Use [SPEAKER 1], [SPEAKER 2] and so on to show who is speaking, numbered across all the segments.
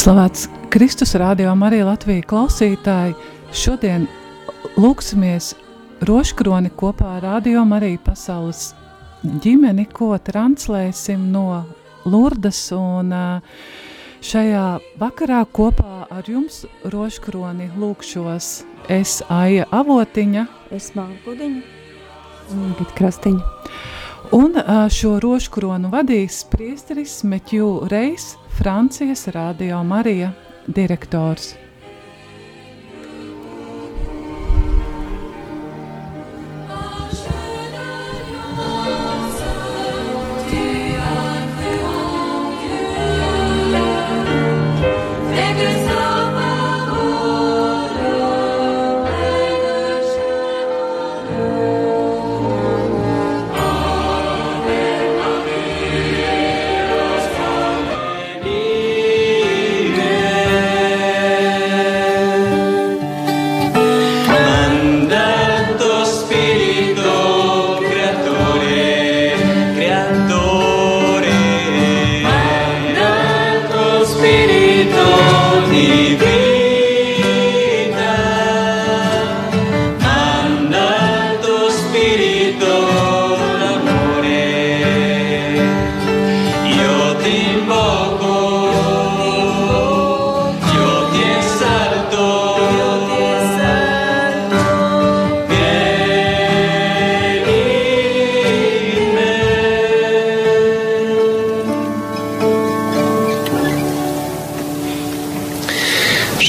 [SPEAKER 1] Slavēts Kristus rādījā Marija Latvija klausītāji. Šodien lūksimies roškroni kopā ar Radio Mariju pasaules ģimeni, ko translēsim no Lurdas un šajā vakarā kopā ar jums roškroni lūkšos es Aija Avotiņa,
[SPEAKER 2] es Mārkudiņa un Gita Krastiņa.
[SPEAKER 1] Un šo roškronu vadīs priesteris Meķu Reis, Francijas Radio Marija direktors.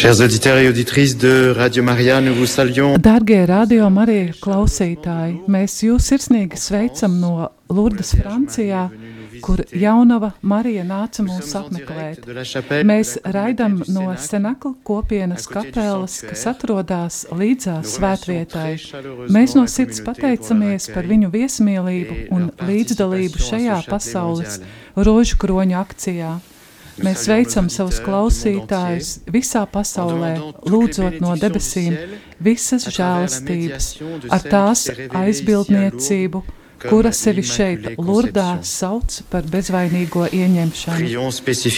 [SPEAKER 3] Chers auditeurs et auditrices de Radio Maria, nous vous saluons.
[SPEAKER 1] Dargie Radio Marija klausītāji, mēs jūs sirsnīgi sveicam no Lurdas, Francijā, kur jaunava Marija nāca mūs apmeklēt. Mēs raidam no Senakla kopienas kapelas, kas atrodas līdzās svētvietai. Mēs no sirds pateicamies par viņu viesmīlību un līdzdalību šajā pasaules rožu kroņa akcijā. Mēs veicam savus klausītājus visā pasaulē, lūdzot no debesīm visas žēlastības, ar tās aizbildniecību, kura sevi šeit, Lurdā, sauc par bezvainīgo ieņemšanu.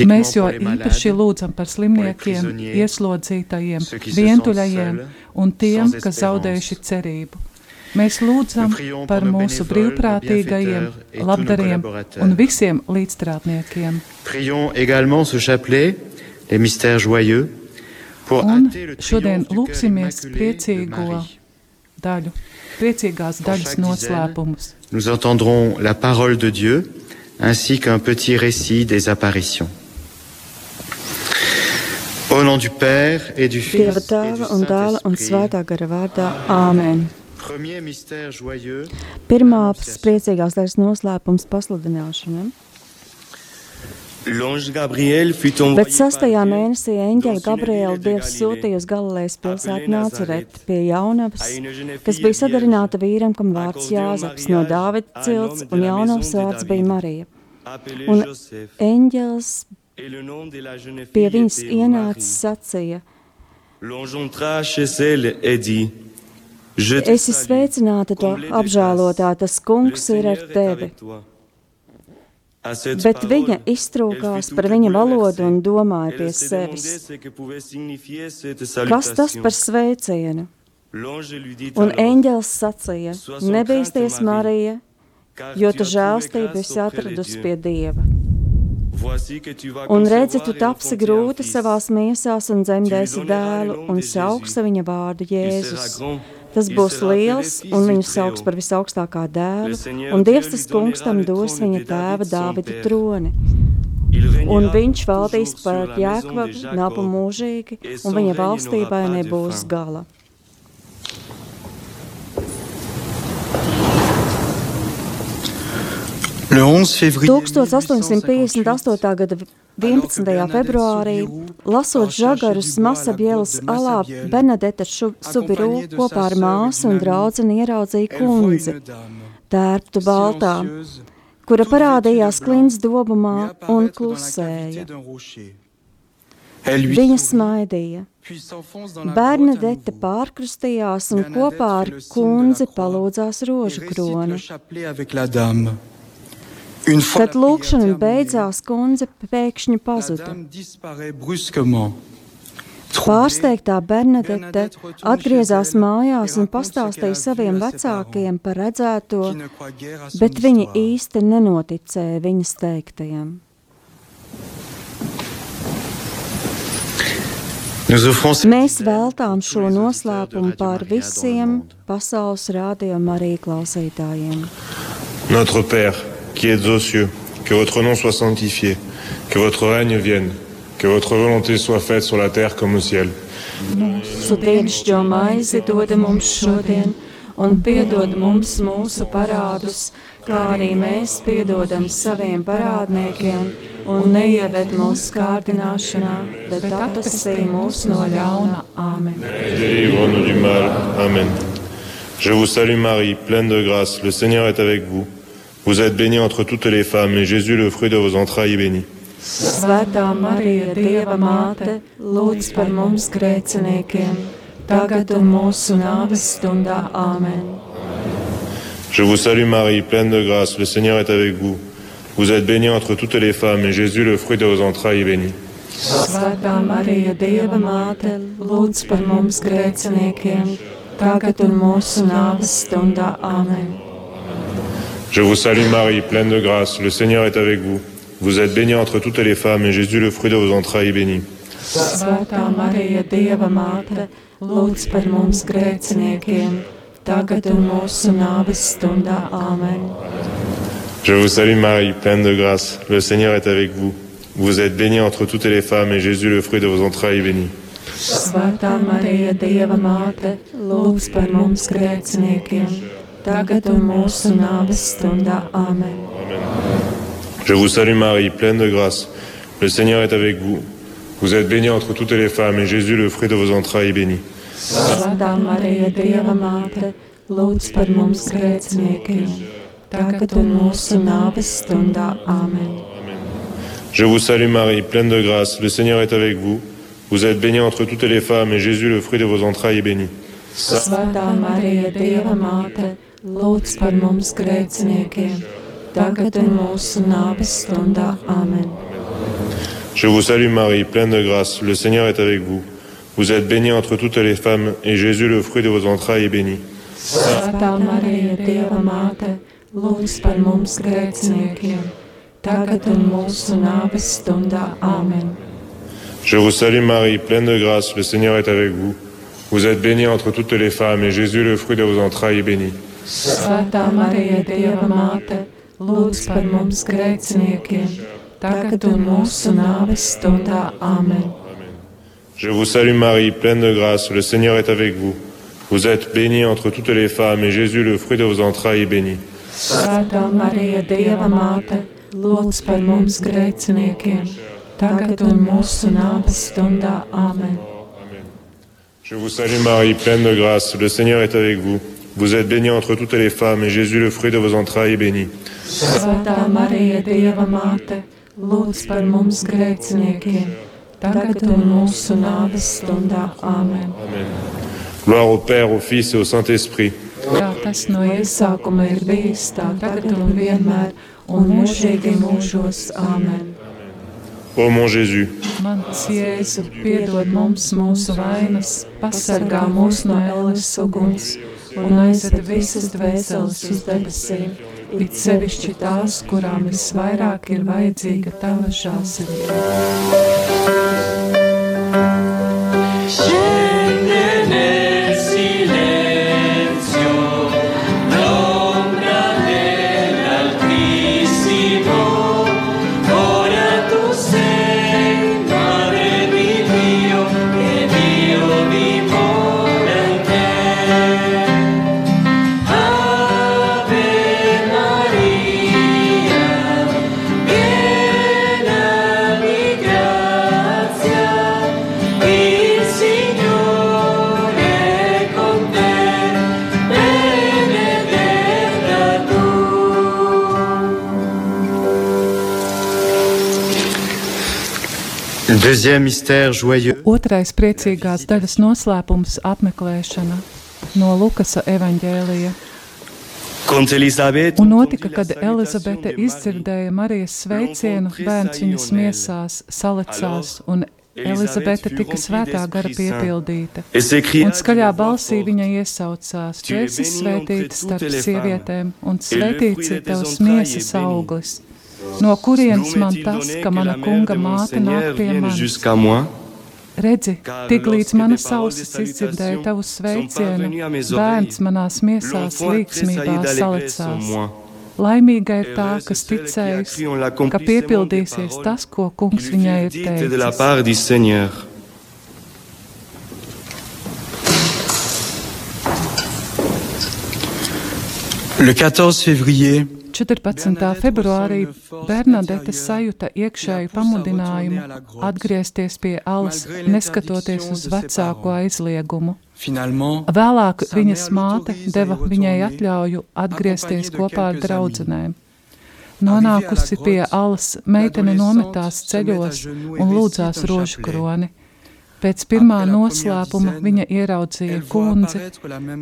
[SPEAKER 1] Mēs jo īpaši lūdzam par slimniekiem, ieslodzītajiem, vientuļajiem un tiem, kas zaudējuši cerību. Mēs lūdzam par mūsu brīvprātīgajiem, labdariem un visiem līdzstrādniekiem. Un šodien lūksimies priecīgo daļu, priecīgās daļas noslēpumus.
[SPEAKER 3] Nous entendrons la parole de Dieu ainsi qu'un petit récit des apparitions. Au nom du Père et du Fils
[SPEAKER 2] Dieva tēva un dēla un svētā gara vārdā. Āmen! Pirmā priecīgās daļas noslēpums pasludināšana. Bet sastajā mēnesī eņģeļa Gabriela Dievs sūtīja uz Galilejas pilsētu Nācereti pie jaunavas, kas bija sadarināta vīram, kam vārds Jāzeps no Dāvida cilts, un jaunavas vārds bija Marija. Un eņģelis pie viņas ienācis sacīja. Esi sveicināta, to apžēlotā, tas kungs ir ar tevi. Bet viņa iztrūkās par viņa valodu un domāja pie sevis. Kas tas par sveicienu? Un eņģēlis sacīja: Nebīsties, Marija, jo tu žēlstību esi atradusi pie Dieva. Un redzi, tu tapsi grūti savās miesās un dzemdēsi dēlu un sauksi viņa vārdu Jēzus. Tas būs liels, un viņu sauks par visaugstākā dēlu, un Dievs tas kungs tam dos viņa tēva Dāvida troni. Un viņš valdīs par Jēkvabu nabu mūžīgi, un viņa valstībai nebūs gala.
[SPEAKER 3] Le 11 février
[SPEAKER 2] 1858. gada 11. februārī, lasot žagarus Masabielas alā, Benedeta Subiru kopā ar māsu un draudzeni ieraudzīja kundzi, tērptu baltā, kura parādījās klints dobumā un klusēja. Viņa smaidīja. Bernadete pārkrustījās un kopā ar kundzi palūdzās rožu kroni.
[SPEAKER 4] Kad lūkšana beidzās, kundze pēkšņi pazuda. Pārsteigtā Bernadette atgriezās mājās un pastāstīja saviem vecākiem par redzēto, bet viņi īsti nenoticēja viņas teiktajam. Mēs veltām šo noslēpumu pār visiem pasaules rādījuma arī klausītājiem.
[SPEAKER 5] Notre Père, qui êtes aux cieux, que votre nom soit sanctifié, que votre règne vienne, que votre volonté soit faite sur la terre comme au ciel.
[SPEAKER 4] Mūsu dienascho maizi dod mums šodien, un piedod mums mūsu parādus, kā arī mēs piedodam saviem parādniekiem, un neieved mūsu kārdināšanā, bet atpestī mūs no ļauna. Amen.
[SPEAKER 5] Délivre-nous du mal. Amen. Je vous salue Marie, pleine de grâce, le Seigneur est avec vous. Vous êtes bénie entre toutes les femmes, et Jésus, le fruit de vos entrailles, est béni.
[SPEAKER 4] Svētā Marija, Dieva māte, lūdz par mums grēciniekiem, tagad un mūsu nāves stundā. Amen.
[SPEAKER 5] Je vous salue Marie, pleine de grâce, le Seigneur est avec vous. Vous êtes bénie entre toutes les femmes, et Jésus, le fruit de vos entrailles, est béni.
[SPEAKER 4] Svētā Marija, Dieva māte, lūdz par mums grēciniekiem, tagad un mūsu nāves stundā. Amen.
[SPEAKER 5] Je vous salue Marie, pleine de grâce, le Seigneur est avec vous. Vous êtes bénie entre toutes les femmes, et Jésus, le fruit de vos entrailles, est béni.
[SPEAKER 4] Svētā Marija, Dieva māte, lūdz par mums grēciniekiem, tagad un mūsu nāves stundā. Amen.
[SPEAKER 5] Je vous salue Marie, pleine de grâce, le Seigneur est avec vous. Vous êtes bénie entre toutes les femmes, et Jésus, le fruit de vos entrailles, est béni.
[SPEAKER 4] Svētā Marija, Dieva māte, lūdz par mums grēciniekiem, tagad un mūsu nāves stundā. Amen.
[SPEAKER 5] Je vous salue Marie, pleine de grâce. Le Seigneur est avec vous. Vous êtes bénie entre toutes les femmes, et Jésus, le fruit de vos entrailles, est béni.
[SPEAKER 4] Svētā Marija, Dieva māte, lūdz par mums grēciniekiem, tagad un mūsu nāves stundā. Amen.
[SPEAKER 5] Je vous salue Marie, pleine de grâce. Le Seigneur est avec vous. Vous êtes bénie entre toutes les femmes, et Jésus, le fruit de vos entrailles, est béni.
[SPEAKER 4] Svētā Marija, Dieva māte, lūdz par mums grēciniekiem, tagad un mūsu nāves stundā. Amen.
[SPEAKER 5] Je vous salue Marie, pleine de grâce. Le Seigneur est avec vous. Vous êtes bénie entre toutes les femmes, et Jésus, le fruit de vos entrailles, est béni.
[SPEAKER 4] Svētā Marija, Dieva māte, lūdz par mums grēciniekiem, tagad un mūsu nāves stundā. Amen.
[SPEAKER 5] Je vous salue Marie, pleine de grâce. Le Seigneur est avec vous. Vous êtes bénie entre toutes les femmes, et Jésus, le fruit de vos entrailles, est béni.
[SPEAKER 4] Svētā Marija, Dieva māte, lūdz par mums grēciniekiem, tagad un mūsu nāves stundā. Amen.
[SPEAKER 5] Je vous salue Marie, pleine de grâce. Le Seigneur est avec vous. Vous êtes bénie entre toutes les femmes, et Jésus, le fruit de vos entrailles, est béni.
[SPEAKER 4] Svētā Marija, Dieva māte, lūdz par mums grēciniekiem, tagad un mūsu nāves stundā. Amen.
[SPEAKER 5] Je vous salue Marie, pleine de grâce. Le Seigneur est avec vous. Vous êtes bénie entre toutes les femmes, et Jésus, le fruit de vos entrailles, est béni.
[SPEAKER 4] Svētā Marija, Dieva māte, lūdz par mums grēciniekiem, tagad un mūsu nāves stundā. Amen.
[SPEAKER 5] Amen. Gloire au Père, au Fils et au Saint-Esprit.
[SPEAKER 6] Kā tas no
[SPEAKER 4] Iesākuma ir bijis tā tagad un vienmēr, un mūžīgi mūžos. Amen.
[SPEAKER 5] Ô mon Jésus,
[SPEAKER 6] Mans Jēzu, piedod mums mūsu vainas, pasargā mūs no ēles uguns un aizved visas dvēseles uz debesīm, it sevišķi tās, kurām visvairāk ir vajadzīga tava žāsība. Otrais priecīgās daļas noslēpums apmeklēšana no Lukasa evaņģēlija.
[SPEAKER 1] Un notika, kad Elizabete izdzirdēja Marijas sveicienu, bērns viņas miesās salecās, un Elizabete tika svētā gara piepildīta. Un skaļā balsī viņa iesaucās: Tu esi svētīta starp sievietēm, un svētīts ir tavs miesas auglis. No kurienes man tas, ka mana kunga māte nāk pie manis? Redzi, tik līdz manas ausis izdzirdēja tavu sveicienu, bērns manās miesās līksmībā salicās. Laimīga ir tā, kas ticējis, ka piepildīsies tas, ko kungs viņai ir teicis.
[SPEAKER 7] Le 14 février
[SPEAKER 1] 14. februārī Bernadete sajuta iekšēju pamudinājumu atgriezties pie alas, neskatoties uz vecāko aizliegumu. Vēlāk viņas māte deva viņai atļauju atgriezties kopā ar draudzenēm. Nonākusi pie alas, meitene nometās ceļos un lūdzās rožu kroni. Pēc pirmā noslēpuma viņa ieraudzīja kundzi,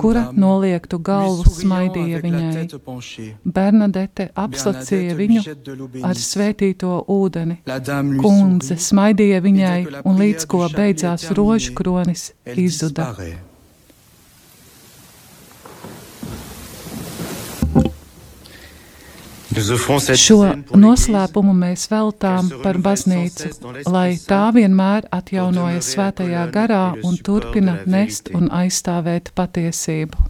[SPEAKER 1] kura noliektu galvu smaidīja viņai. Bernadete apslacīja viņu ar svētīto ūdeni. Kundze smaidīja viņai, un līdz ko beidzās rožu kronis, izzuda. Šo noslēpumu mēs veltām par baznīcu, lai tā vienmēr atjaunojas svētajā garā un turpina nest un aizstāvēt patiesību.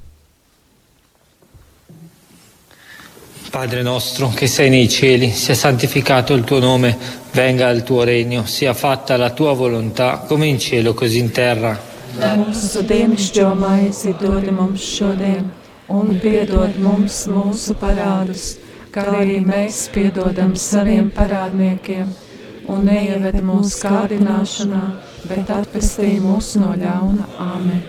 [SPEAKER 8] Padre nostro che sei nei cieli, sia santificato il tuo nome, venga il tuo regno, sia fatta la tua volontà, come in cielo così in terra.
[SPEAKER 4] Mūsu dienascho maizi dod mums šodien, un piedod mums mūsu parādus kā arī mēs piedodam saviem parādniekiem, un neieved mūsu kārdināšanā, bet atpestī mūs no ļauna. Āmen!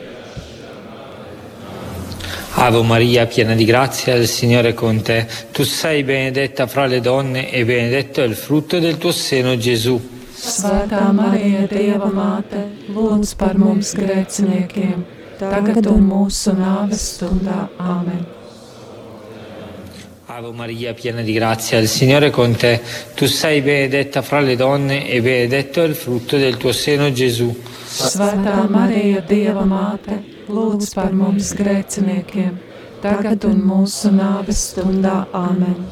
[SPEAKER 8] Ave Maria, piena di grazia, il Signore è con te. Tu sei benedetta fra le donne e benedetto è il frutto del tuo seno, Gesù.
[SPEAKER 4] Svētā Marija, Dieva māte, lūdz par mums grēciniekiem, tagad un mūsu nāves stundā. Āmen!
[SPEAKER 8] Ave Maria, piena di grazia, il Signore è con te. Tu sei benedetta fra le donne e benedetto è il frutto del tuo seno, Gesù.
[SPEAKER 4] Svētā Marija, Dieva māte, lūdz par mums grēciniekiem, tagad un mūsu nāves stundā. Amen.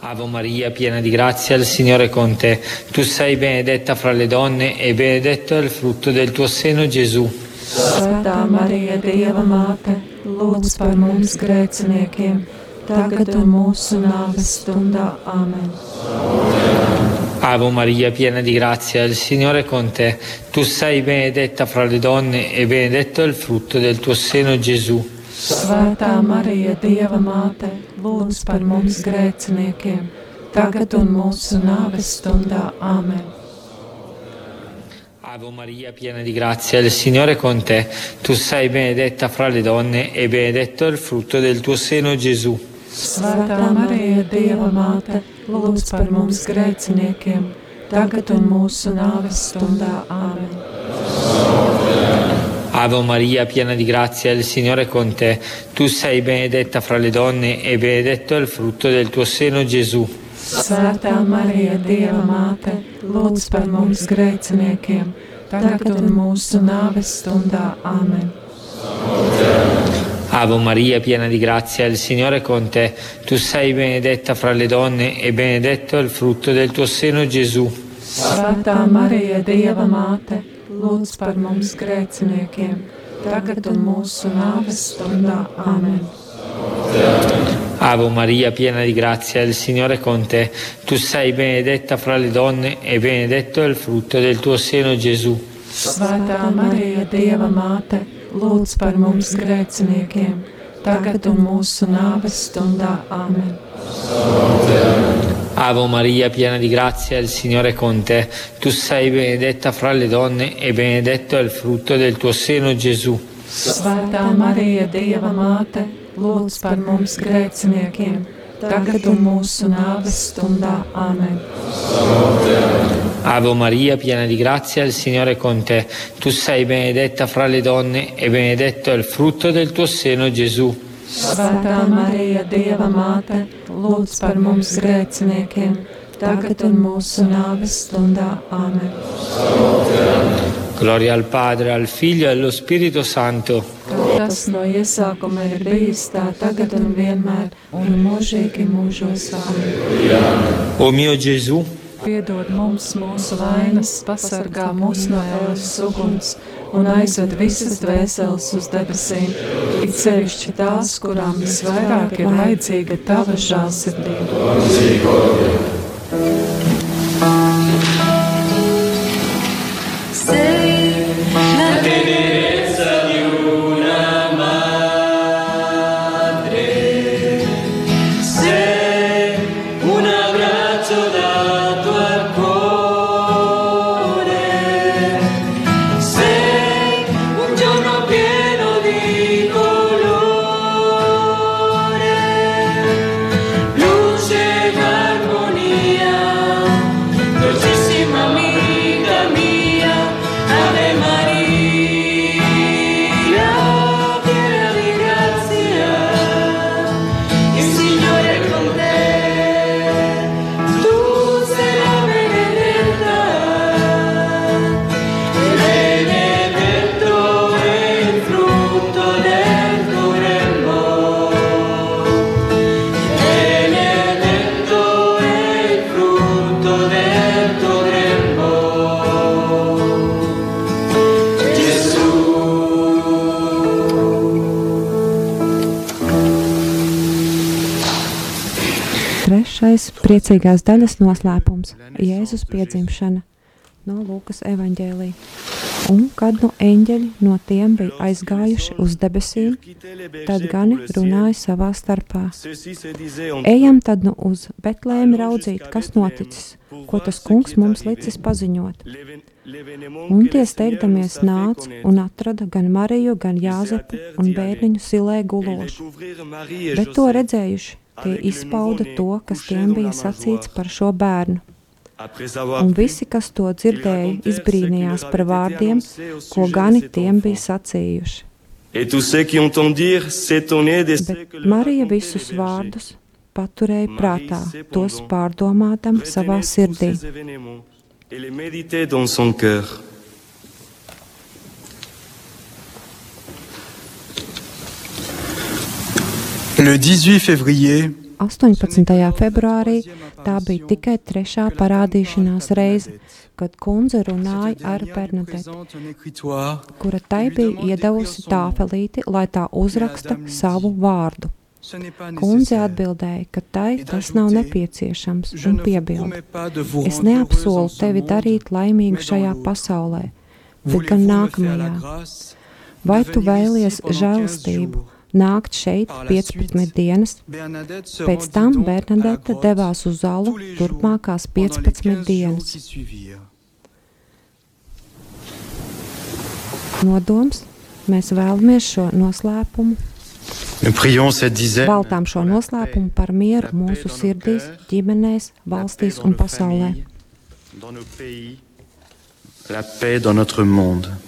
[SPEAKER 8] Ave Maria, piena di grazia, il Signore è con te. Tu sei benedetta fra le donne e benedetto è il frutto del tuo seno, Gesù.
[SPEAKER 4] Svētā Marija, Dieva māte, lūdz par mums grēciniekiem, tagad un mūsu nāves stundā. Amen.
[SPEAKER 8] Ave Maria, piena di grazia, il Signore è con te. Tu sei benedetta fra le donne e benedetto è il frutto del tuo seno, Gesù.
[SPEAKER 4] Svētā Marija, Dieva māte, lūdz par mums grēciniekiem, tagad un mūsu nāves stundā. Amen.
[SPEAKER 8] Ave Maria, piena di grazia, il Signore è con te. Tu sei benedetta fra le donne e benedetto è il frutto del tuo seno, Gesù.
[SPEAKER 4] Svētā Marija, Dieva māte, lūdz par mums grēciniekiem, tagad un mūsu nāves stundā. Āmen.
[SPEAKER 8] Ave Maria, piena di grazia, il Signore è con te. Tu sei benedetta fra le donne e benedetto è il frutto del tuo seno, Gesù.
[SPEAKER 4] Svētā Marija, Dieva māte, lūdz par mums grēciniekiem, tagad un mūsu nāves stundā. Āmen.
[SPEAKER 8] Ave Maria, piena di grazia, il Signore è con te. Tu sei benedetta fra le donne e benedetto è il frutto del tuo seno, Gesù.
[SPEAKER 4] Svētā Marija, Dieva māte, lūdz par mums grēciniekiem, tagad un mūsu nāves stundā. Āmen.
[SPEAKER 8] Ave Maria, piena di grazia, il Signore è con te. Tu sei benedetta fra le donne e benedetto è il frutto del tuo seno, Gesù.
[SPEAKER 4] Svētā Marija, Dieva māte, lūdz par mums grēciniekiem, tagad un mūsu nāves stundā. Amen.
[SPEAKER 8] Ave Maria, piena di grazia, il Signore è con te. Tu sei benedetta fra le donne e benedetto è il frutto del tuo seno, Gesù.
[SPEAKER 4] Svētā Marija, Dieva māte, lūdz par mums grēciniekiem, tagad un mūsu nāves stundā. Amen.
[SPEAKER 8] Ave Maria, piena di grazia, il Signore è con te. Tu sei benedetta fra le donne e benedetto è il frutto del tuo seno, Gesù.
[SPEAKER 4] Svētā Marija, Dieva māte, lūdz par mums grēciniekiem, tagad un mūsu nāves stundā. Amen.
[SPEAKER 8] Gloria al Padre, al Figlio e allo Spirito Santo.
[SPEAKER 4] Tas no iesākuma ir bijis tā tagad un vienmēr, un mūžīgi mūžos. Amen.
[SPEAKER 8] O mio Gesù,
[SPEAKER 6] piedod mums mūsu vainas, pasargā mūs no ēlas uguns un aizved visas dvēseles uz debesīm, it sevišķi tās, kurām visvairāk ir vajadzīga tava žālsirdība.
[SPEAKER 9] Priecīgās daļas noslēpums - Jēzus piedzimšana no Lūkas evaņģēlī. Un kad nu eņģeļi no tiem bija aizgājuši uz debesīm, tad gani runāja savā starpā. Ejam tad nu uz Betlēmu raudzīt, kas noticis, ko tas kungs mums licis paziņot. Un tie steigdamies nāca un atrada gan Mariju, gan Jāzepu un bērniņu silē gulošu. Bet to redzējuši, Tie izpauda to, kas tiem bija sacīts par šo bērnu. Un visi, kas to dzirdēja, izbrīnījās par vārdiem, ko gani tiem bija sacījuši. Bet Marija visus vārdus paturēja prātā, tos pārdomādam savā sirdī.
[SPEAKER 7] Le 18 février
[SPEAKER 9] 18. februārī tā bija tikai trešā parādīšanās reize, kad kundze runāja ar Bernadeti, kura tai bija iedavusi tāfelīti, lai tā uzraksta savu vārdu. Kundze atbildēja, ka tai tas nav nepieciešams, un piebilda: Es neapsolu tevi darīt laimīgu šajā pasaulē, bet gan nākamajā. Vai tu vēlies žēlastību? Nākt šeit 15 dienas. Pēc tam Bernadette devās uz zalu turpmākās 15 dienas. Nodoms mēs vēlamies šo noslēpumu. Baltām šo noslēpumu par mieru mūsu sirdīs, ģimenēs, valstīs un pasaulē.
[SPEAKER 1] La paix dans notre monde.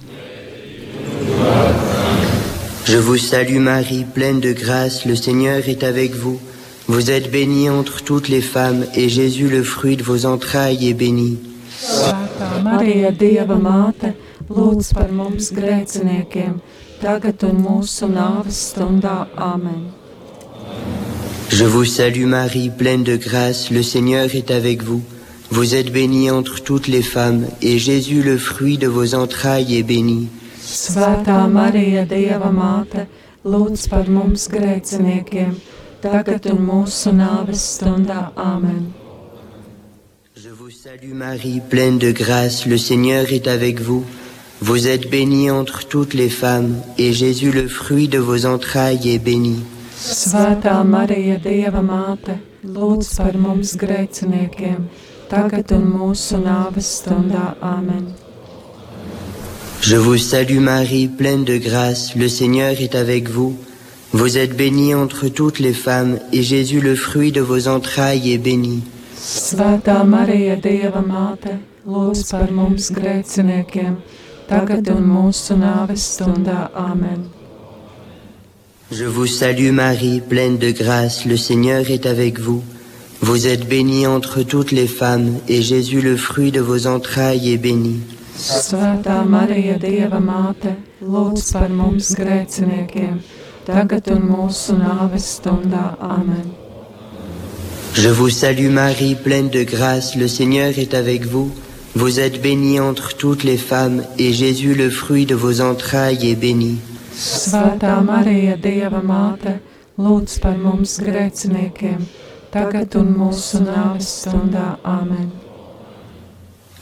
[SPEAKER 10] Je vous salue Marie, pleine de grâce, le Seigneur est avec vous. Vous êtes bénie entre toutes les femmes, et Jésus, le fruit de vos entrailles, est béni.
[SPEAKER 4] Svētā Marija, Dieva māte, lūdz par mums grēciniekiem, tagad un mūsu nāves stundā. Amen.
[SPEAKER 10] Je vous salue Marie, pleine de grâce, le Seigneur est avec vous. Vous êtes bénie entre toutes les femmes, et Jésus, le fruit de vos entrailles, est béni.
[SPEAKER 4] Svētā Marija, Dieva māte, lūdz par mums grēciniekiem, tagad un mūsu nāves stundā. Amen.
[SPEAKER 10] Je vous salue Marie, pleine de grâce, le Seigneur est avec vous. Vous êtes bénie entre toutes les femmes, et Jésus, le fruit de vos entrailles, est béni.
[SPEAKER 4] Svētā Marija, Dieva māte, lūdz par mums grēciniekiem, tagad un mūsu nāves stundā. Amen.
[SPEAKER 10] Je vous salue Marie, pleine de grâce, le Seigneur est avec vous. Vous êtes bénie entre toutes les femmes, et Jésus, le fruit de vos entrailles, est béni.
[SPEAKER 4] Svētā Marija, Dieva māte, lūdz par mums grēciniekiem, tagad un mūsu nāves stundā. Amen.
[SPEAKER 10] Je vous salue Marie, pleine de grâce, le Seigneur est avec vous. Vous êtes bénie entre toutes les femmes, et Jésus, le fruit de vos entrailles, est béni.
[SPEAKER 4] Svētā Marija, Dieva māte, lūdz par mums grēciniekiem, tagad un mūsu nāves stundā. Amen.
[SPEAKER 10] Je vous salue Marie, pleine de grâce, le Seigneur est avec vous. Vous êtes bénie entre toutes les femmes, et Jésus, le fruit de vos entrailles, est béni.
[SPEAKER 4] Svētā Marija, Dieva māte, lūdz par mums grēciniekiem, tagad un mūsu nāves stundā. Amen.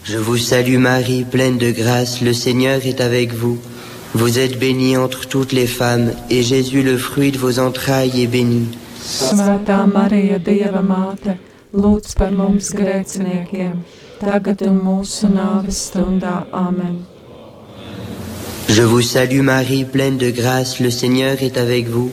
[SPEAKER 10] Je vous salue Marie, pleine de grâce, le Seigneur est avec vous. Vous êtes bénie entre toutes les femmes, et Jésus, le fruit de vos entrailles, est béni.
[SPEAKER 4] Svētā Marija, Dieva māte, lūdz par mums grēciniekiem, tagad un mūsu nāves stundā. Amen.
[SPEAKER 10] Je vous salue Marie, pleine de grâce, le Seigneur est avec vous.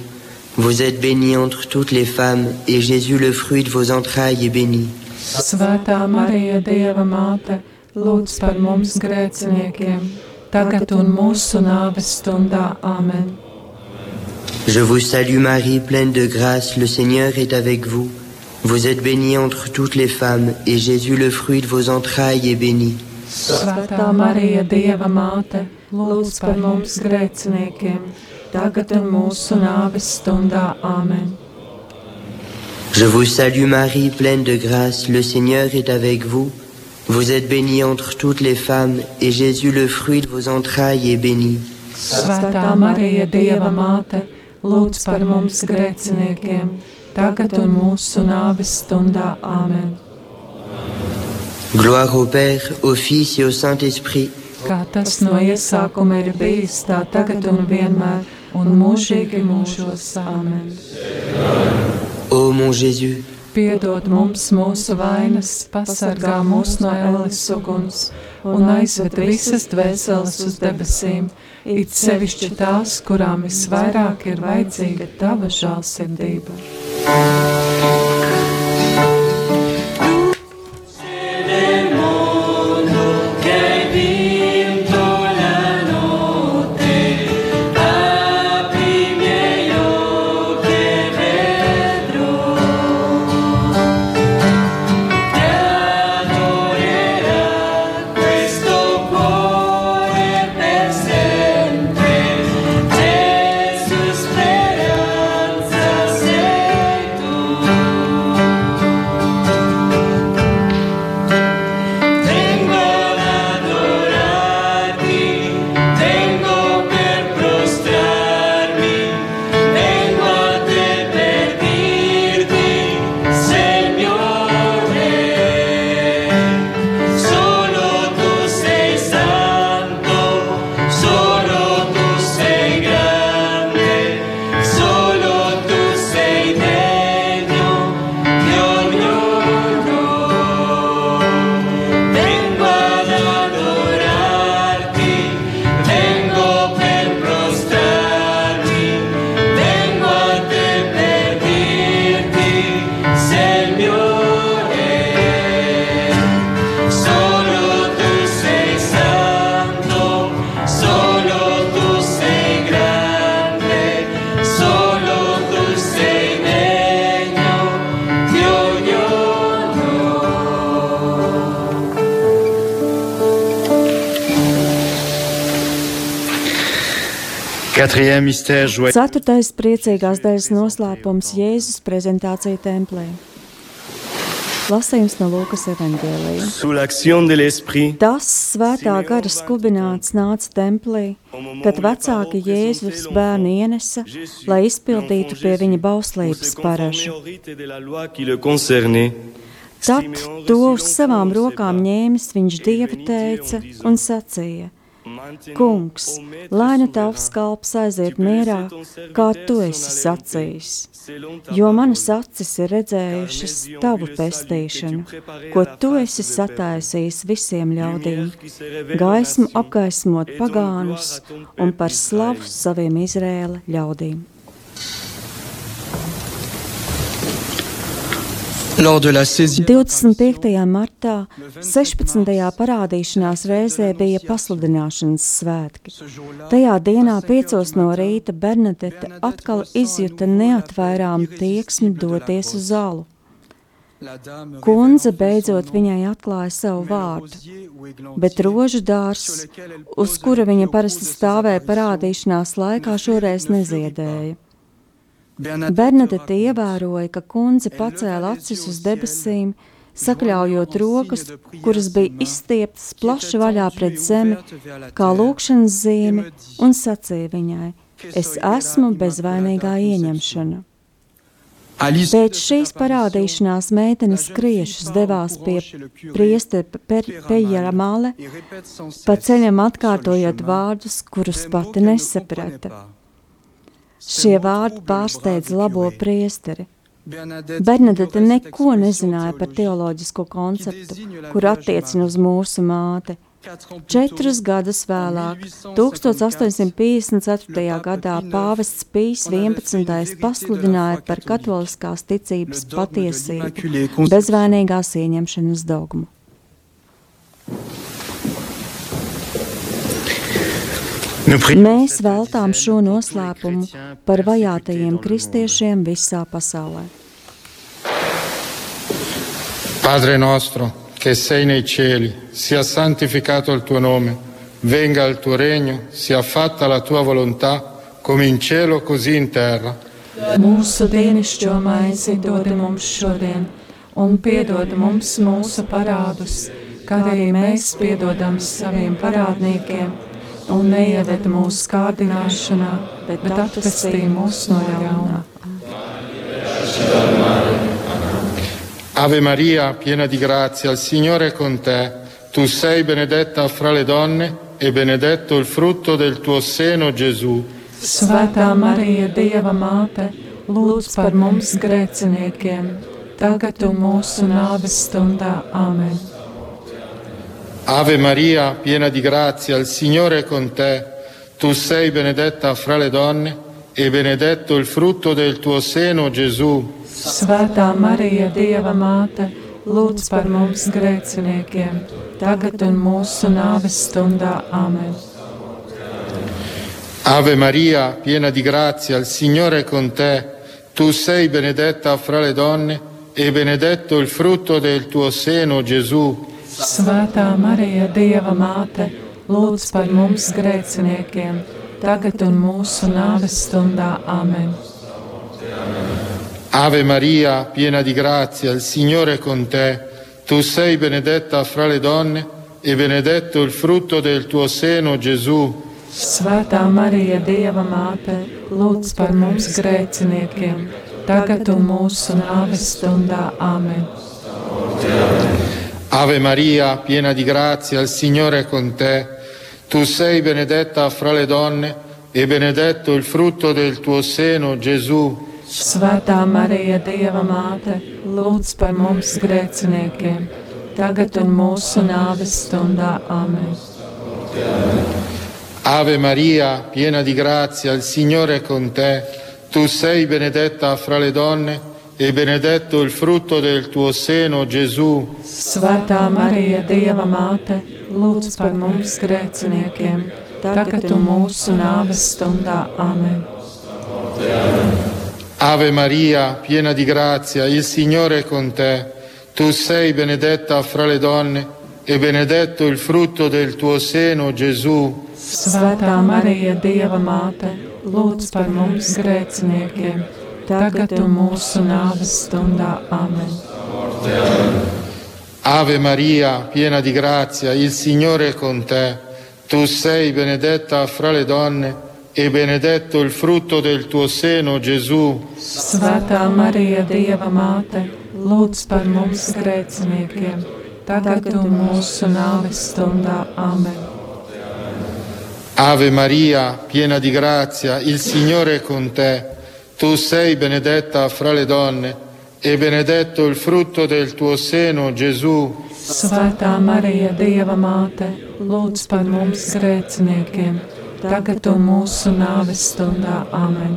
[SPEAKER 10] Vous êtes bénie entre toutes les femmes, et Jésus, le fruit de vos entrailles, est béni.
[SPEAKER 4] Svētā Marija, Dieva māte, lūdz par mums grēciniekiem, tagad un mūsu nāves stundā. Amen.
[SPEAKER 10] Je vous salue Marie, pleine de grâce, le Seigneur est avec vous. Vous êtes bénie entre toutes les femmes, et Jésus, le fruit de vos entrailles, est béni.
[SPEAKER 4] Svētā Marija, Dieva māte, lūdz par mums grēciniekiem, tagad un mūsu nāves stundā. Amen.
[SPEAKER 10] Je vous salue Marie, pleine de grâce, le Seigneur est avec vous. Vous êtes bénie entre toutes les femmes, et Jésus, le fruit de vos entrailles, est béni.
[SPEAKER 4] Svētā Marija, Dieva māte, lūdz par mums grēciniekiem, tagad un mūsu nāves stundā. Amen.
[SPEAKER 10] Gloire au Père, au Fils et au Saint-Esprit.
[SPEAKER 4] Kā tas no iesākuma ir bijis, tā tagad un vienmēr, un mūžīgi mūžos. Amen.
[SPEAKER 10] Ô mon Jésus,
[SPEAKER 4] Piedod mums mūsu vainas, pasargā mūs no ēles uguns un aizved visas dvēseles uz debesīm, it sevišķi tās, kurām visvairāk ir vajadzīga tava žālsirdība.
[SPEAKER 2] Ceturtais priecīgās daļas noslēpums - Jēzus prezentācija templī. Lasījums no Lūkas evanģēlija. Tas svētā gara skubināts nāca templī, kad vecāki Jēzus bērnu ienesa, lai izpildītu pie viņa bauslības paražu. Tad to uz savām rokām ņēmis viņš dievu teica un sacīja: Kungs, lai nu tavs kalps aiziet mierā, kā tu esi sacījis, jo manas acis ir redzējušas tavu pestīšanu, ko tu esi sataisījis visiem ļaudīm, gaismu apgaismot pagānus un par slavu saviem Izrēla ļaudīm. 25. martā 16. parādīšanās reizē bija pasludināšanas svētki. Tajā dienā piecos no rīta Bernadete atkal izjuta neatvairām tieksmi doties uz zalu. Kundze beidzot viņai atklāja savu vārdu, bet rožu dārs, uz kura viņa parasti stāvēja parādīšanās laikā, šoreiz neziedēja. Bernadete ievēroja, ka kundze pacēla acis uz debesīm, sakļaujot rokas, kuras bija izstieptas plaši vaļā pret zemi, kā lūkšanas zīme, un sacīja viņai: Es esmu bezvainīgā ieņemšana. Pēc šīs parādīšanās meitenes kriešus devās pie priestera Pejera Male, pa ceļam atkārtojot vārdus, kurus pati nesaprata. Šie vārdi pārsteidz labo priesteri. Bernadete neko nezināja par teoloģisko konceptu, kur attiecina uz mūsu māti. Četrus gadus vēlāk, 1854. gadā pāvests Pīs 11. pasludināja par katoliskās ticības patiesību, bezvainīgās ieņemšanas dogmu. Mēs veltām šo noslēpumu par vajātajiem kristiešiem visā pasaulē.
[SPEAKER 11] Padre nostro, che sei nei cieli, sia santificato il tuo nome, venga il tuo regno, sia fatta la tua volontà, come in cielo così in terra.
[SPEAKER 4] Mūsu dienascho maizi dod mums šodien, un piedod mums mūsu parādus, kā arī mēs piedodam saviem parādniekiem un neieved mūsu kārdināšanā, bet, atvestī mūs no ļaunā.
[SPEAKER 11] Ave Maria, piena di grazia, il Signore è con te. Tu sei benedetta fra le donne e benedetto il frutto del tuo seno, Gesù.
[SPEAKER 4] Svētā Marija, Dieva māte, lūdz par mums grēciniekiem, tagad un mūsu nāves stundā. Amen.
[SPEAKER 11] Ave Maria, piena di grazia, il Signore è con te. Tu sei benedetta fra le donne e benedetto il frutto del tuo seno, Gesù.
[SPEAKER 4] Svētā Marija, Dieva māte, lūdz par mums grēciniekiem, tagad un mūsu nāves stundā. Amen.
[SPEAKER 11] Ave Maria, piena di grazia, il Signore è con te. Tu sei benedetta fra le donne e benedetto il frutto del tuo seno, Gesù.
[SPEAKER 4] Svētā Marija, Dieva māte, lūdz par mums grēciniekiem, tagad un mūsu nāves stundā. Amen.
[SPEAKER 11] Ave Maria, piena di grazia, il Signore è con te. Tu sei benedetta fra le donne e benedetto il frutto del tuo seno, Gesù.
[SPEAKER 4] Svētā Marija, Dieva māte, lūdz par mums grēciniekiem, tagad un mūsu nāves stundā. Amen.
[SPEAKER 11] Ave Maria, piena di grazia, il Signore è con te. Tu sei benedetta fra le donne e benedetto il frutto del tuo seno, Gesù.
[SPEAKER 4] Svētā Marija, Dieva māte, lūdz par mums grēciniekiem, tagad un mūsu nāves stundā. Amen.
[SPEAKER 11] Ave Maria, piena di grazia, il Signore è con te. Tu sei benedetta fra le donne e benedetto il frutto del tuo seno, Gesù.
[SPEAKER 4] Svētā Marija, Dieva māte, lūdz par mums grēciniekiem, tagad un mūsu nāves stundā. Amen.
[SPEAKER 11] Ave Maria, piena di grazia, il Signore è con te. Tu sei benedetta fra le donne e benedetto il frutto del tuo seno, Gesù.
[SPEAKER 4] Svētā Marija, Dieva māte, lūdz par mums grēciniekiem tagad un mūsu nāves stundā. Amen.
[SPEAKER 11] Ave Maria, piena di grazia, il Signore è con te. Tu sei benedetta fra le donne e benedetto il frutto del tuo seno, Gesù.
[SPEAKER 4] Svētā Marija, Dieva māte, lūdz par mums grēciniekiem, tagad un mūsu nāves stundā. Amen.
[SPEAKER 11] Ave Maria, piena di grazia, il Signore è con te. Tu sei benedetta fra le donne e benedetto il frutto del tuo seno, Gesù.
[SPEAKER 4] Svētā Marija, Dieva māte, lūdz par mums grēciniekiem, tagad un mūsu nāves stundā. Amen.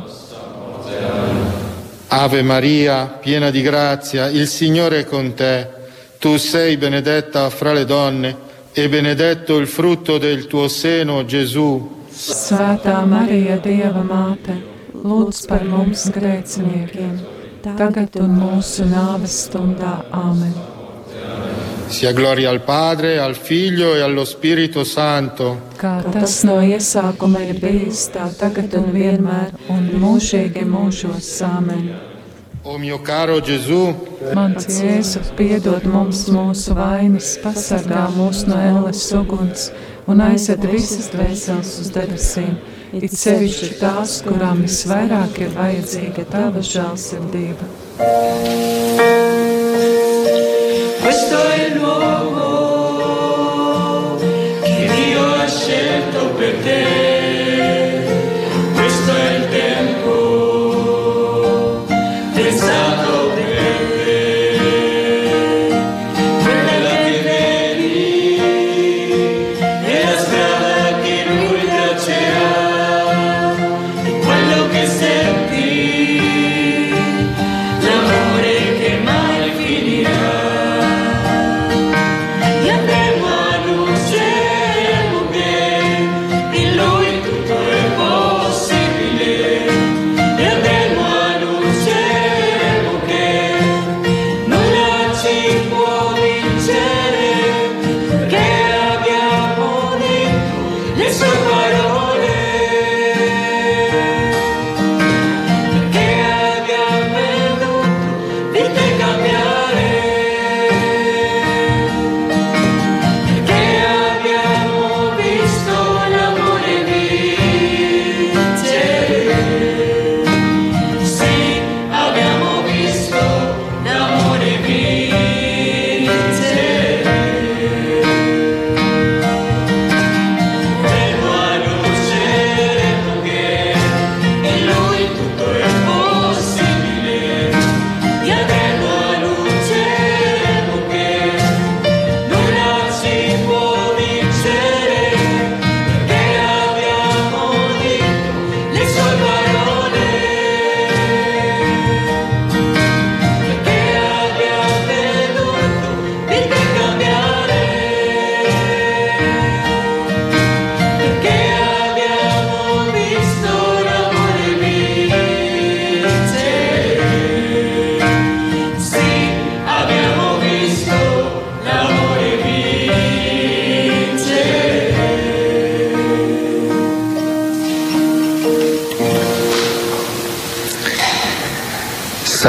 [SPEAKER 11] Ave Maria, piena di grazia, il Signore è con te. Tu sei benedetta fra le donne e benedetto il frutto del tuo seno, Gesù.
[SPEAKER 4] Svētā Marija, Dieva māte, lūdz par mums grēciniekiem, tagad un mūsu nāves stundā. Amen.
[SPEAKER 11] Sia gloria al Padre, al Figlio e allo Spirito Santo.
[SPEAKER 4] Kā tas no iesākuma ir bijis, tā tagad un vienmēr un mūžīgi mūžos. Amen.
[SPEAKER 11] O mio caro Gesù,
[SPEAKER 4] Mans Jēzu, piedod mums mūsu vainas, pasargā mūs no ēles uguns un aizved visas dvēseles uz debesīm, it sevišķi tās, kurām visvairāk ir vajadzīga tava žēlsirdība.
[SPEAKER 6] Questo è il luogo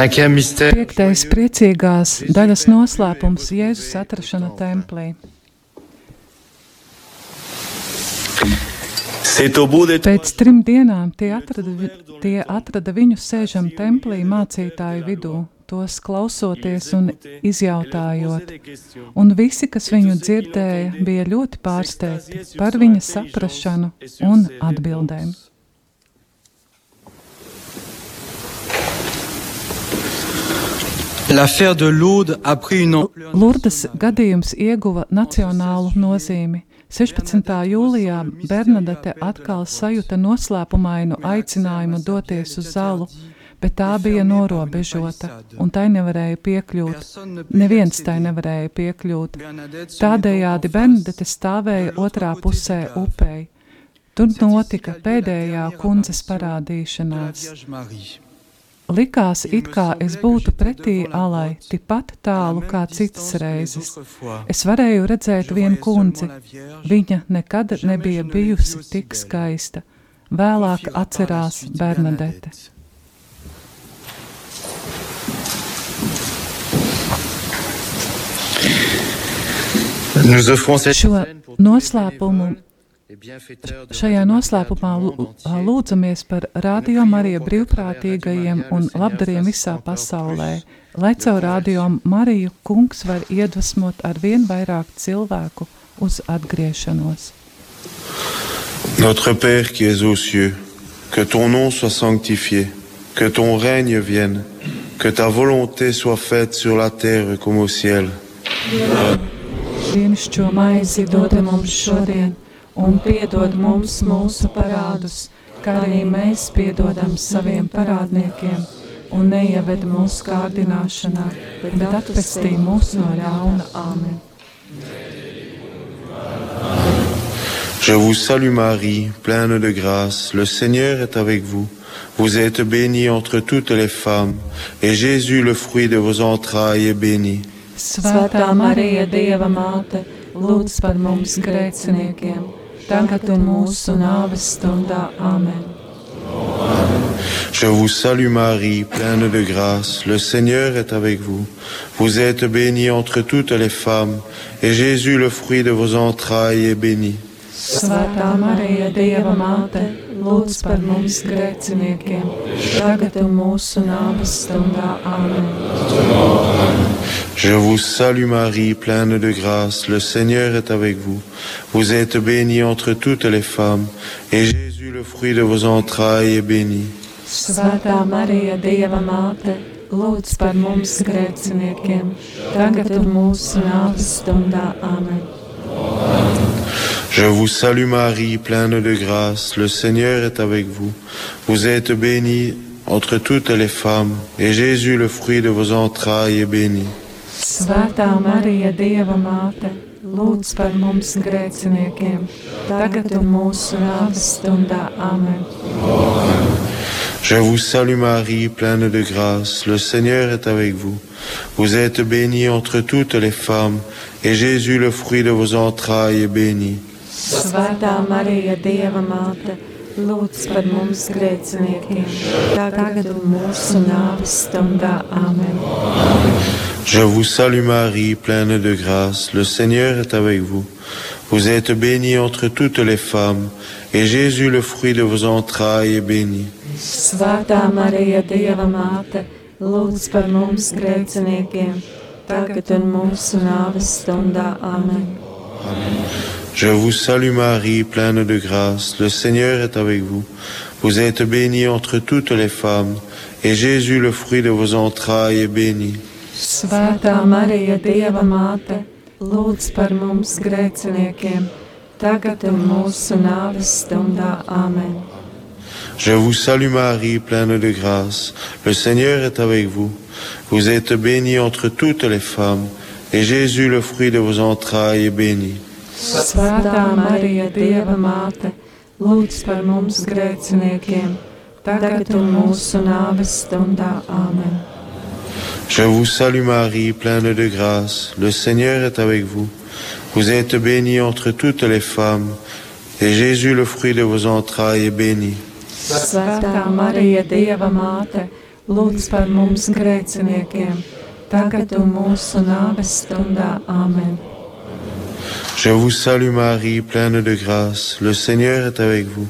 [SPEAKER 1] Piektais priecīgās daļas noslēpums - Jēzus atrašana templī. Pēc trim dienām tie atrada, tie atrada viņu sēžam templī mācītāju vidū, tos klausoties un izjautājot. Un visi, kas viņu dzirdēja, bija ļoti pārsteigti par viņa saprašanu un atbildēm. Lurdas gadījums ieguva nacionālu nozīmi. 16. jūlijā Bernadete atkal sajuta noslēpumainu aicinājumu doties uz zalu, bet tā bija norobežota, un tai nevarēja piekļūt. Neviens tai nevarēja piekļūt. Tādējādi Bernadete stāvēja otrā pusē upei. Tur notika pēdējā kundzes parādīšanās. Likās, it kā es būtu pretī alai, tikpat tālu kā citas reizes. Es varēju redzēt vienu kundzi. Viņa nekad nebija bijusi tik skaista. Vēlāk atcerās Bernadete. Šo noslēpumu Šajā noslēpumā lūdzamies par Radio Mariju brīvprātīgajiem un labdariem visā pasaulē, lai caur Radio Mariju kungs var iedvesmot ar vien vairāk cilvēku uz atgriešanos.
[SPEAKER 12] Notre Père qui es aux cieux, que ton nom soit sanctifié, que ton règne vienne, que ta volonté soit faite sur la terre comme au ciel.
[SPEAKER 4] Dienascho maizi dod mums šodien, un piedod mums mūsu parādus, kā arī mēs piedodam saviem parādniekiem, un neieved mūsu kārdināšanā, bet atpestī mūs no ļauna. Āmen!
[SPEAKER 12] Je vous salue Marie, pleine de grâce, le Seigneur est avec vous. Vous êtes bénie entre toutes les femmes, et Jésus, le fruit de vos entrailles, est béni.
[SPEAKER 4] Svētā Marija, Dieva māte, lūdz par mums grēciniekiem, tagad un mūsu nāves stundā. Āmen!
[SPEAKER 12] Je vous salue Marie, pleine de grâce, le Seigneur est avec vous. Vous êtes bénie entre toutes les femmes, et Jésus, le fruit de vos entrailles, est béni.
[SPEAKER 4] Svētā Marija, Dieva māte, lūdz par mums grēciniekiem, tagad un mūsu nāves stundā. Āmen!
[SPEAKER 12] Je vous salue Marie, pleine de grâce, le Seigneur est avec vous. Vous êtes bénie entre toutes les femmes, et Jésus, le fruit de vos entrailles, est béni.
[SPEAKER 4] Svētā Marija, Dieva māte, lūdz par mums grēciniekiem, tagad un mūsu nāves stundā. Āmen!
[SPEAKER 12] Je vous salue Marie, pleine de grâce, le Seigneur est avec vous. Vous êtes bénie entre toutes les femmes, et Jésus, le fruit de vos entrailles, est béni.
[SPEAKER 4] Svētā Marija, Dieva māte, lūdz par mums grēciniekiem, tagad un mūsu nāves stundā. Āmen!
[SPEAKER 12] Je vous salue Marie, pleine de grâce, le Seigneur est avec vous. Vous êtes bénie entre toutes les femmes, et Jésus, le fruit de vos entrailles, est béni.
[SPEAKER 4] Svētā Marija, Dieva māte, lūdz par mums grēciniekiem, tagad un mūsu nāves stundā. Āmen!
[SPEAKER 12] Je vous salue Marie, pleine de grâce, le Seigneur est avec vous. Vous êtes bénie entre toutes les femmes, et Jésus, le fruit de vos entrailles, est béni.
[SPEAKER 4] Svētā Marija, Dieva māte, lūdz par mums grēciniekiem, tagad un mūsu nāves stundā. Āmen!
[SPEAKER 12] Je vous salue Marie, pleine de grâce, le Seigneur est avec vous. Vous êtes bénie entre toutes les femmes, et Jésus, le fruit de vos entrailles, est béni.
[SPEAKER 4] Svētā Marija, Dieva māte, lūdz par mums grēciniekiem, tagad un mūsu nāves stundā. Āmen!
[SPEAKER 12] Je vous salue Marie, pleine de grâce, le Seigneur est avec vous. Vous êtes bénie entre toutes les femmes, et Jésus, le fruit de vos entrailles, est béni.
[SPEAKER 4] Svētā Marija, Dieva māte, lūdz par mums grēciniekiem, tagad un mūsu nāves stundā. Āmen!
[SPEAKER 12] Je vous salue Marie, pleine de grâce, le Seigneur est avec vous. Vous êtes bénie entre toutes les femmes, et Jésus, le fruit de vos entrailles, est béni.
[SPEAKER 4] Svētā Marija, Dieva māte, lūdz par mums grēciniekiem, tagad un mūsu nāves stundā. Āmen!
[SPEAKER 12] Je vous salue Marie, pleine de grâce, le Seigneur est avec vous.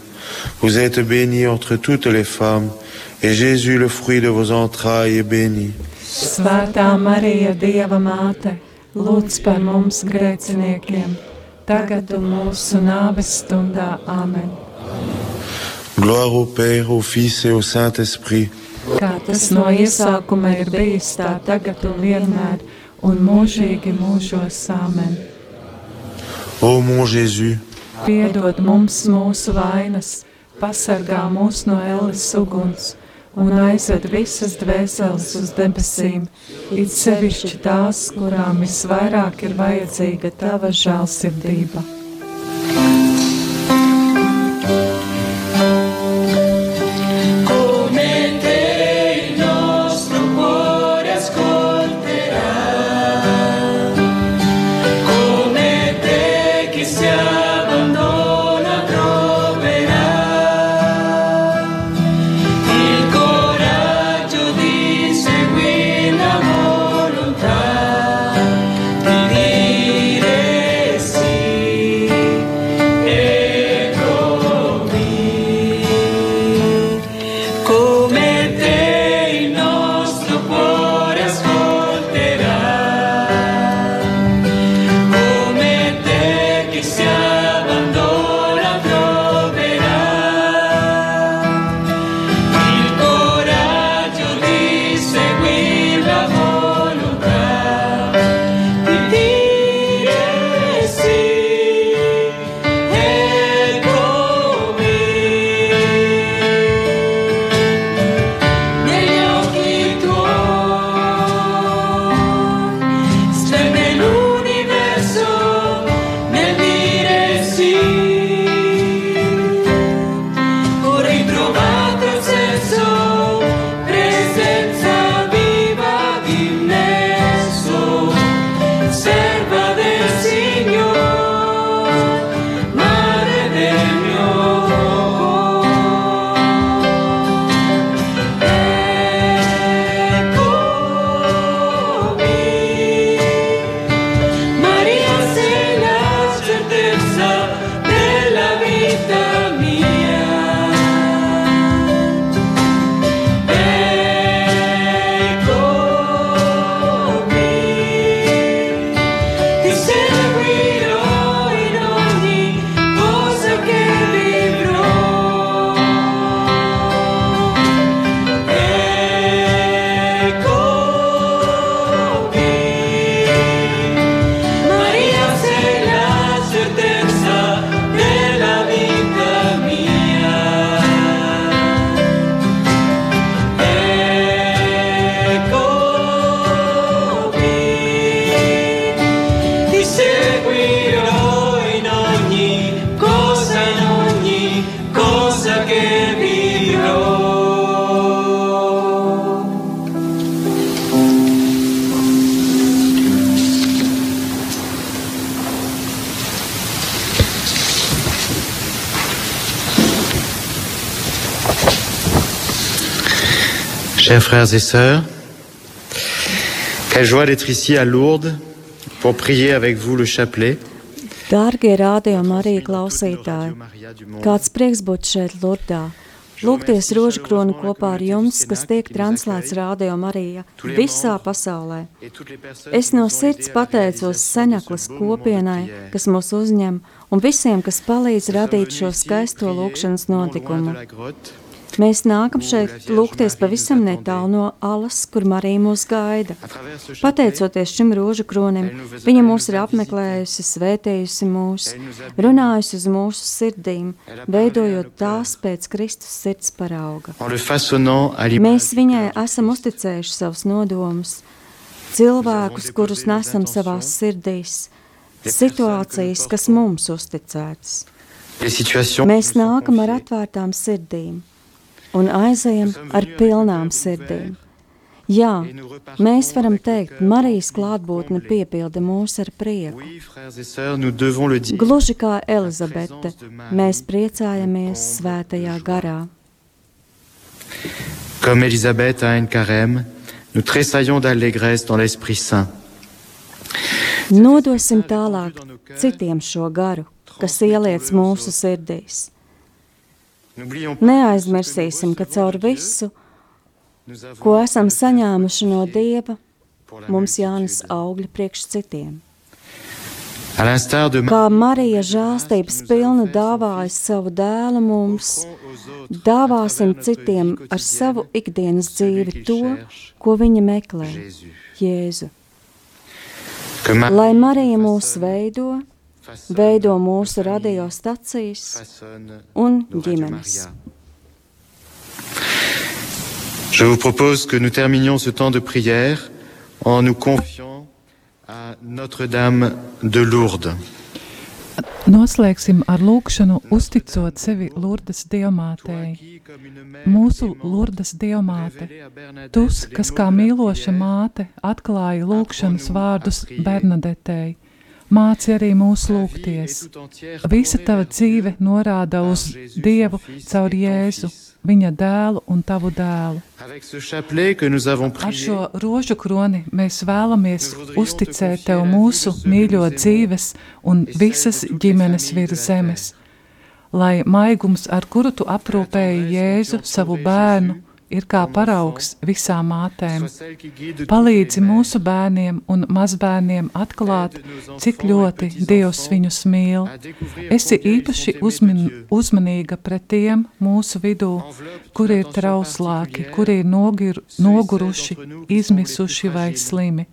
[SPEAKER 12] Vous êtes bénie entre toutes les femmes, et Jésus, le fruit de vos entrailles, est béni.
[SPEAKER 4] Svētā Marija, Dieva māte, lūdz par mums grēciniekiem, tagad un mūsu nāves stundā. Āmen!
[SPEAKER 12] Gloire au Père, au Fils et au Saint-Esprit.
[SPEAKER 4] Kā tas no iesākuma ir bijis, tā tagad un vienmēr, un mūžīgi mūžos. Āmen!
[SPEAKER 12] Ô mon Jésus,
[SPEAKER 4] Piedod mums mūsu vainas, pasargā mūs no elles uguns un aizved visas dvēseles uz debesīm, it sevišķi tās, kurām visvairāk ir vajadzīga tava žēlsirdība.
[SPEAKER 3] Chers frères et sœurs, quelle joie d'être ici à Lourdes pour prier avec vous le chapelet.
[SPEAKER 2] Dārgie rādījumi arī klausītāji, kāds prieks būt šeit Lurdā. Lūgties rožu kroni kopā ar jums, kas tiek translēts Rādio Marija visā pasaulē. Es no sirds pateicos Seneklas kopienai, kas mūs uzņem, un visiem, kas palīdz radīt šo skaisto lūkšanas notikumu. Mēs nākam šeit lūgties pavisam netālu no alas, kur Marija mūs gaida. Pateicoties šim rožu kronim, viņa mūs ir apmeklējusi, svētījusi mūs, runājusi uz mūsu sirdīm, veidojot tās pēc Kristus sirds parauga. Mēs viņai esam uzticējuši savus nodomus, cilvēkus, kurus nesam savās sirdīs, situācijas, kas mums uzticētas. Mēs nākam ar atvērtām sirdīm un aizejam ar pilnām sirdīm. Jā, mēs varam teikt, Marijas klātbūtne piepilda mūs ar prieku. Gluži kā Elizabete, mēs priecājamies svētajā garā.
[SPEAKER 3] Comme Élisabeth à Carême, nous tressaillons d'allégresse dans l'Esprit Saint.
[SPEAKER 2] Nodosim tālāk citiem šo garu, kas ieliec mūsu sirdīs. Neaizmirsīsim, ka caur visu, ko esam saņēmuši no Dieva, mums jānes augļi priekš citiem. Kā Marija žēlstības pilna dāvāja savu dēlu mums, dāvāsim citiem ar savu ikdienas dzīvi to, ko viņa meklē - Jēzu. Lai Marija mūs veido, veido mūsu radiostacijas un ģimenes.
[SPEAKER 3] Je vous propose que nous terminions ce temps de prière en nous confiant à Notre-Dame de Lourdes.
[SPEAKER 1] Noslēgsim ar lūkšanu, uzticot sevi Lurdes diamātei. Mūsu Lurdes diamāte, tu, kas kā mīloša māte atklāja lūkšanas vārdus Bernadetei, Māci arī mūs lūgties. Visa tava dzīve norāda uz Dievu caur Jēzu, viņa dēlu un tavu dēlu. Ar šo rožu kroni mēs vēlamies uzticēt tev mūsu mīļo dzīves un visas ģimenes virs zemes, lai maigums, ar kuru tu aprūpēji Jēzu, savu bērnu, ir kā paraugs visām mātēm. Palīdzi mūsu bērniem un mazbērniem atklāt, cik ļoti Dievs viņus mīl. Esi īpaši uzmin, uzmanīga pret tiem mūsu vidū, kuri ir trauslāki, kuri ir nogir, noguruši, izmisuši vai slimi.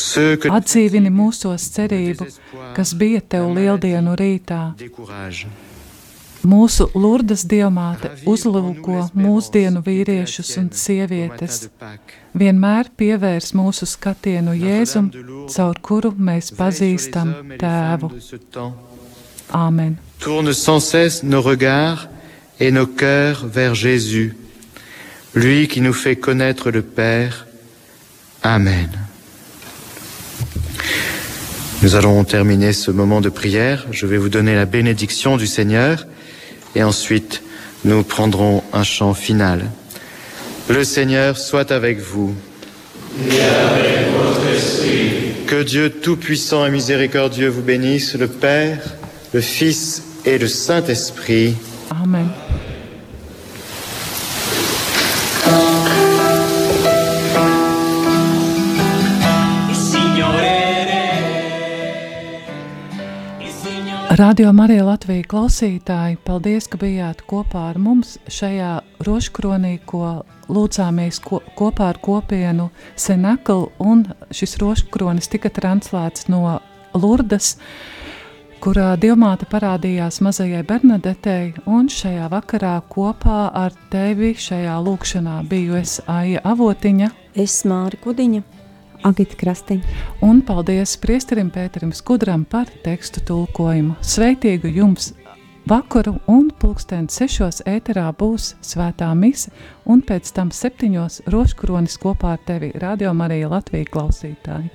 [SPEAKER 1] Atdzīvini mūsos cerību, kas bija tev lieldienu rītā. Mūsu Lurdas diamāte uzlūko mūsdienu vīriešus un sievietes, vienmēr pievērs mūsu skatienu Jēzum, caur kuru mēs pazīstam Tēvu. Amen.
[SPEAKER 3] Tourne sans cesse nos regards et nos cœurs vers Jésus, lui qui nous fait connaître le Père. Amen. Nous allons terminer ce moment de prière. Je vais vous donner la bénédiction du Seigneur et ensuite nous prendrons un chant final. Le Seigneur soit avec vous. Que Dieu Tout-Puissant et Miséricordieux vous bénisse, le Père, le Fils et le Saint-Esprit.
[SPEAKER 1] Amen. Radio Marija Latvija klausītāji, paldies, ka bijāt kopā ar mums šajā rožkronī, ko lūdzāmies ko, kopā ar kopienu Senaklu, un šis rožkronis tika translēts no Lurdas, kurā Dievmāte parādījās mazajai Bernadetei, un šajā vakarā kopā ar tevi šajā lūkšanā biju es Aija Avotiņa.
[SPEAKER 2] Es Māri Kudiņa. Agita Krastiņa.
[SPEAKER 1] Un paldies priesterim Pēterim Skudram par tekstu tulkojumu. Sveitīgu jums vakaru un pulksteni sešos ēterā būs svētā mise un pēc tam septiņos roškronis kopā ar tevi Radio Marija Latvija klausītāji.